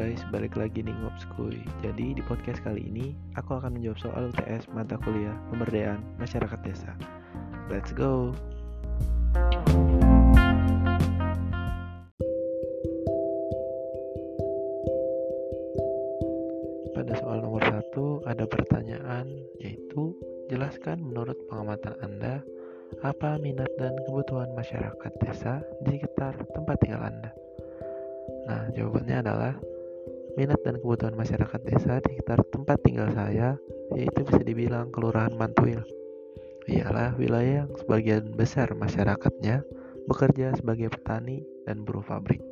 guys, balik lagi di Ngopskuy Jadi di podcast kali ini Aku akan menjawab soal UTS mata kuliah Pemberdayaan Masyarakat Desa. Let's go! Pada soal nomor satu ada pertanyaan Yaitu Jelaskan menurut pengamatan Anda Apa minat dan kebutuhan masyarakat desa di sekitar tempat tinggal Anda? Nah, jawabannya adalah minat dan kebutuhan masyarakat desa di sekitar tempat tinggal saya yaitu bisa dibilang Kelurahan Mantuil. Ialah wilayah yang sebagian besar masyarakatnya bekerja sebagai petani dan buruh pabrik.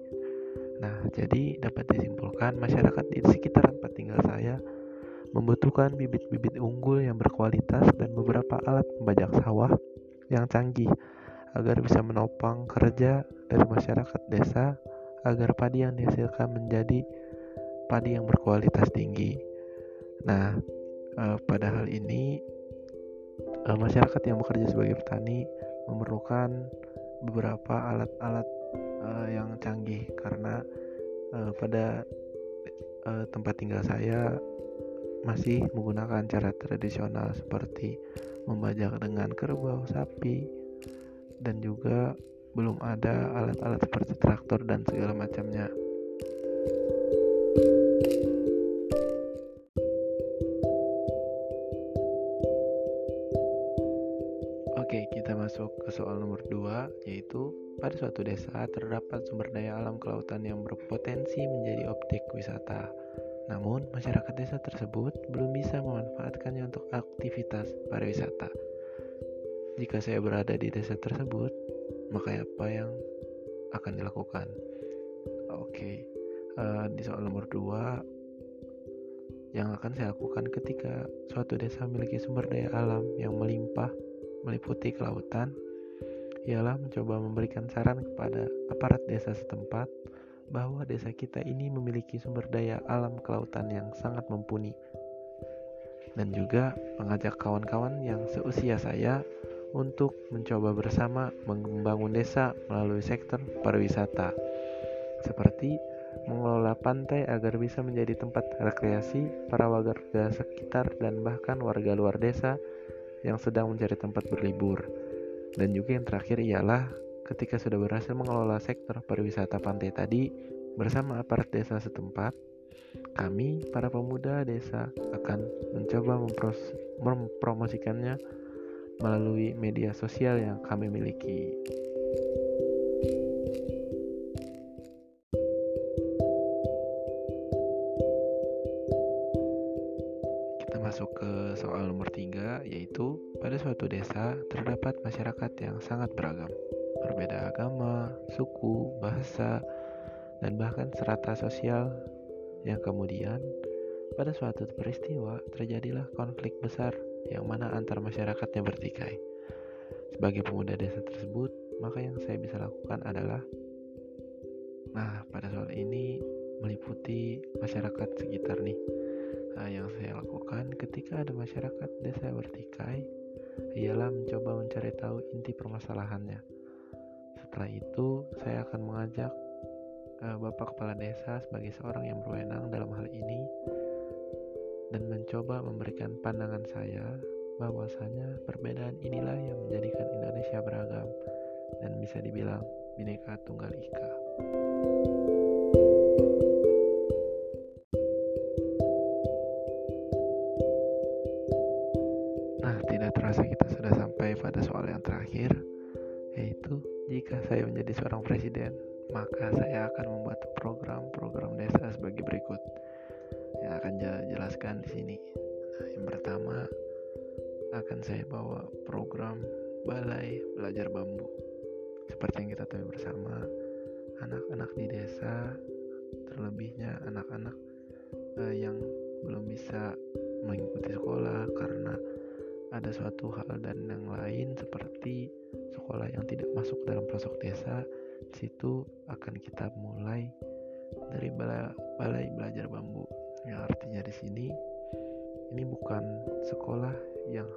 Nah, jadi dapat disimpulkan masyarakat di sekitar tempat tinggal saya membutuhkan bibit-bibit unggul yang berkualitas dan beberapa alat pembajak sawah yang canggih agar bisa menopang kerja dari masyarakat desa agar padi yang dihasilkan menjadi padi yang berkualitas tinggi. Nah, eh, pada hal ini eh, masyarakat yang bekerja sebagai petani memerlukan beberapa alat-alat eh, yang canggih karena pada tempat tinggal saya masih menggunakan cara tradisional seperti membajak dengan kerbau sapi dan juga belum ada alat-alat seperti traktor dan segala macamnya. Oke, kita masuk ke soal nomor 2 yaitu pada suatu desa terdapat sumber daya alam kelautan yang berpotensi menjadi objek wisata. Namun, masyarakat desa tersebut belum bisa memanfaatkannya untuk aktivitas pariwisata. Jika saya berada di desa tersebut, maka apa yang akan dilakukan oke. Eh, di soal nomor 2 yang akan saya lakukan ketika suatu desa memiliki sumber daya alam yang melimpah meliputi kelautan ialah mencoba memberikan saran kepada aparat desa setempat bahwa desa kita ini memiliki sumber daya alam kelautan yang sangat mumpuni. Dan juga mengajak kawan-kawan yang seusia saya untuk mencoba bersama membangun desa melalui sektor pariwisata, seperti mengelola pantai agar bisa menjadi tempat rekreasi para warga sekitar dan bahkan warga luar desa yang sedang mencari tempat berlibur. Dan juga yang terakhir ialah ketika sudah berhasil mengelola sektor pariwisata pantai tadi bersama aparat desa setempat, kami para pemuda desa akan mencoba mempromosikannya melalui media sosial yang kami miliki. Masuk ke soal nomor tiga, yaitu pada suatu desa terdapat masyarakat yang sangat beragam, berbeda agama, suku, bahasa, dan bahkan serata sosial yang kemudian pada suatu peristiwa terjadilah konflik besar yang mana antar masyarakatnya bertikai. Sebagai pemuda desa tersebut, maka yang saya bisa lakukan adalah Nah, pada soal ini meliputi masyarakat sekitar nih. Yang saya lakukan ketika ada masyarakat desa bertikai ialah mencoba mencari tahu inti permasalahannya. Setelah itu, saya akan mengajak uh, Bapak Kepala Desa sebagai seorang yang berwenang dalam hal ini dan mencoba memberikan pandangan saya bahwasanya perbedaan inilah yang menjadikan Indonesia beragam dan bisa dibilang bineka tunggal ika. Tidak terasa kita sudah sampai pada soal yang terakhir, yaitu jika saya menjadi seorang presiden, maka saya akan membuat program-program desa sebagai berikut yang akan jelaskan di sini. Nah, yang pertama akan saya bawa program Balai Belajar Bambu. Seperti yang kita tahu bersama, anak-anak di desa, terlebihnya anak-anak uh, yang ada suatu hal dan yang lain seperti sekolah yang tidak masuk dalam pelosok desa, situ akan kita mulai dari balai, balai belajar bambu yang artinya di sini ini bukan sekolah yang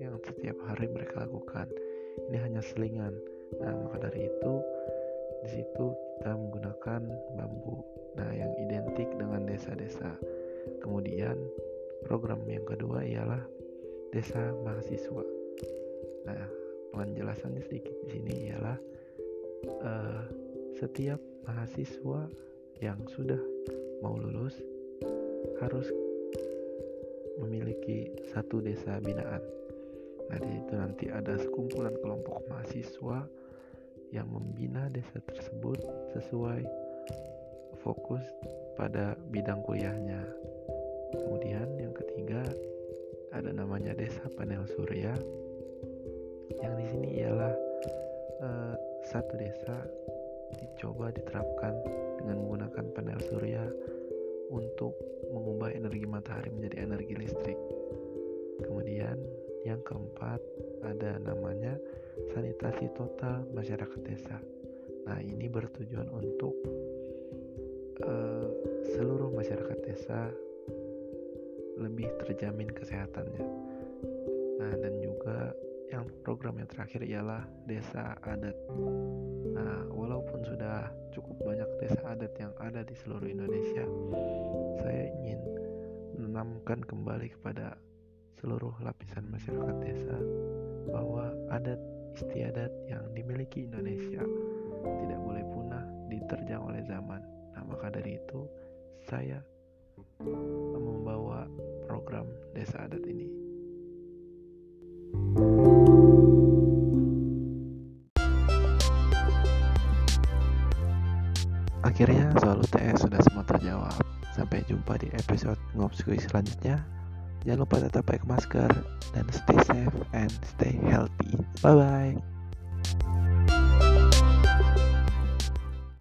yang setiap hari mereka lakukan ini hanya selingan nah maka dari itu Di situ kita menggunakan bambu. Nah, yang identik dengan desa-desa. Kemudian program yang kedua ialah desa mahasiswa. Nah, penjelasannya sedikit di sini ialah uh, setiap mahasiswa yang sudah mau lulus harus memiliki satu desa binaan. Nah, di situ nanti ada sekumpulan kelompok mahasiswa yang membina desa tersebut sesuai fokus pada bidang kuliahnya. Kemudian yang ketiga ada namanya desa panel surya. Yang di sini ialah uh, satu desa dicoba diterapkan dengan menggunakan panel surya untuk mengubah energi matahari menjadi energi listrik. Kemudian yang keempat ada namanya sanitasi total masyarakat desa. Nah ini bertujuan untuk uh, seluruh masyarakat desa lebih terjamin kesehatannya. Nah dan juga yang program yang terakhir ialah desa adat. Nah walaupun sudah cukup banyak desa adat yang ada di seluruh Indonesia, saya ingin menanamkan kembali kepada seluruh lapisan masyarakat desa bahwa adat istiadat yang dimiliki Indonesia tidak boleh punah diterjang oleh zaman. Nah, maka dari itu saya semua terjawab. Sampai jumpa di episode Ngopsui selanjutnya. Jangan lupa tetap pakai masker dan stay safe and stay healthy. Bye bye.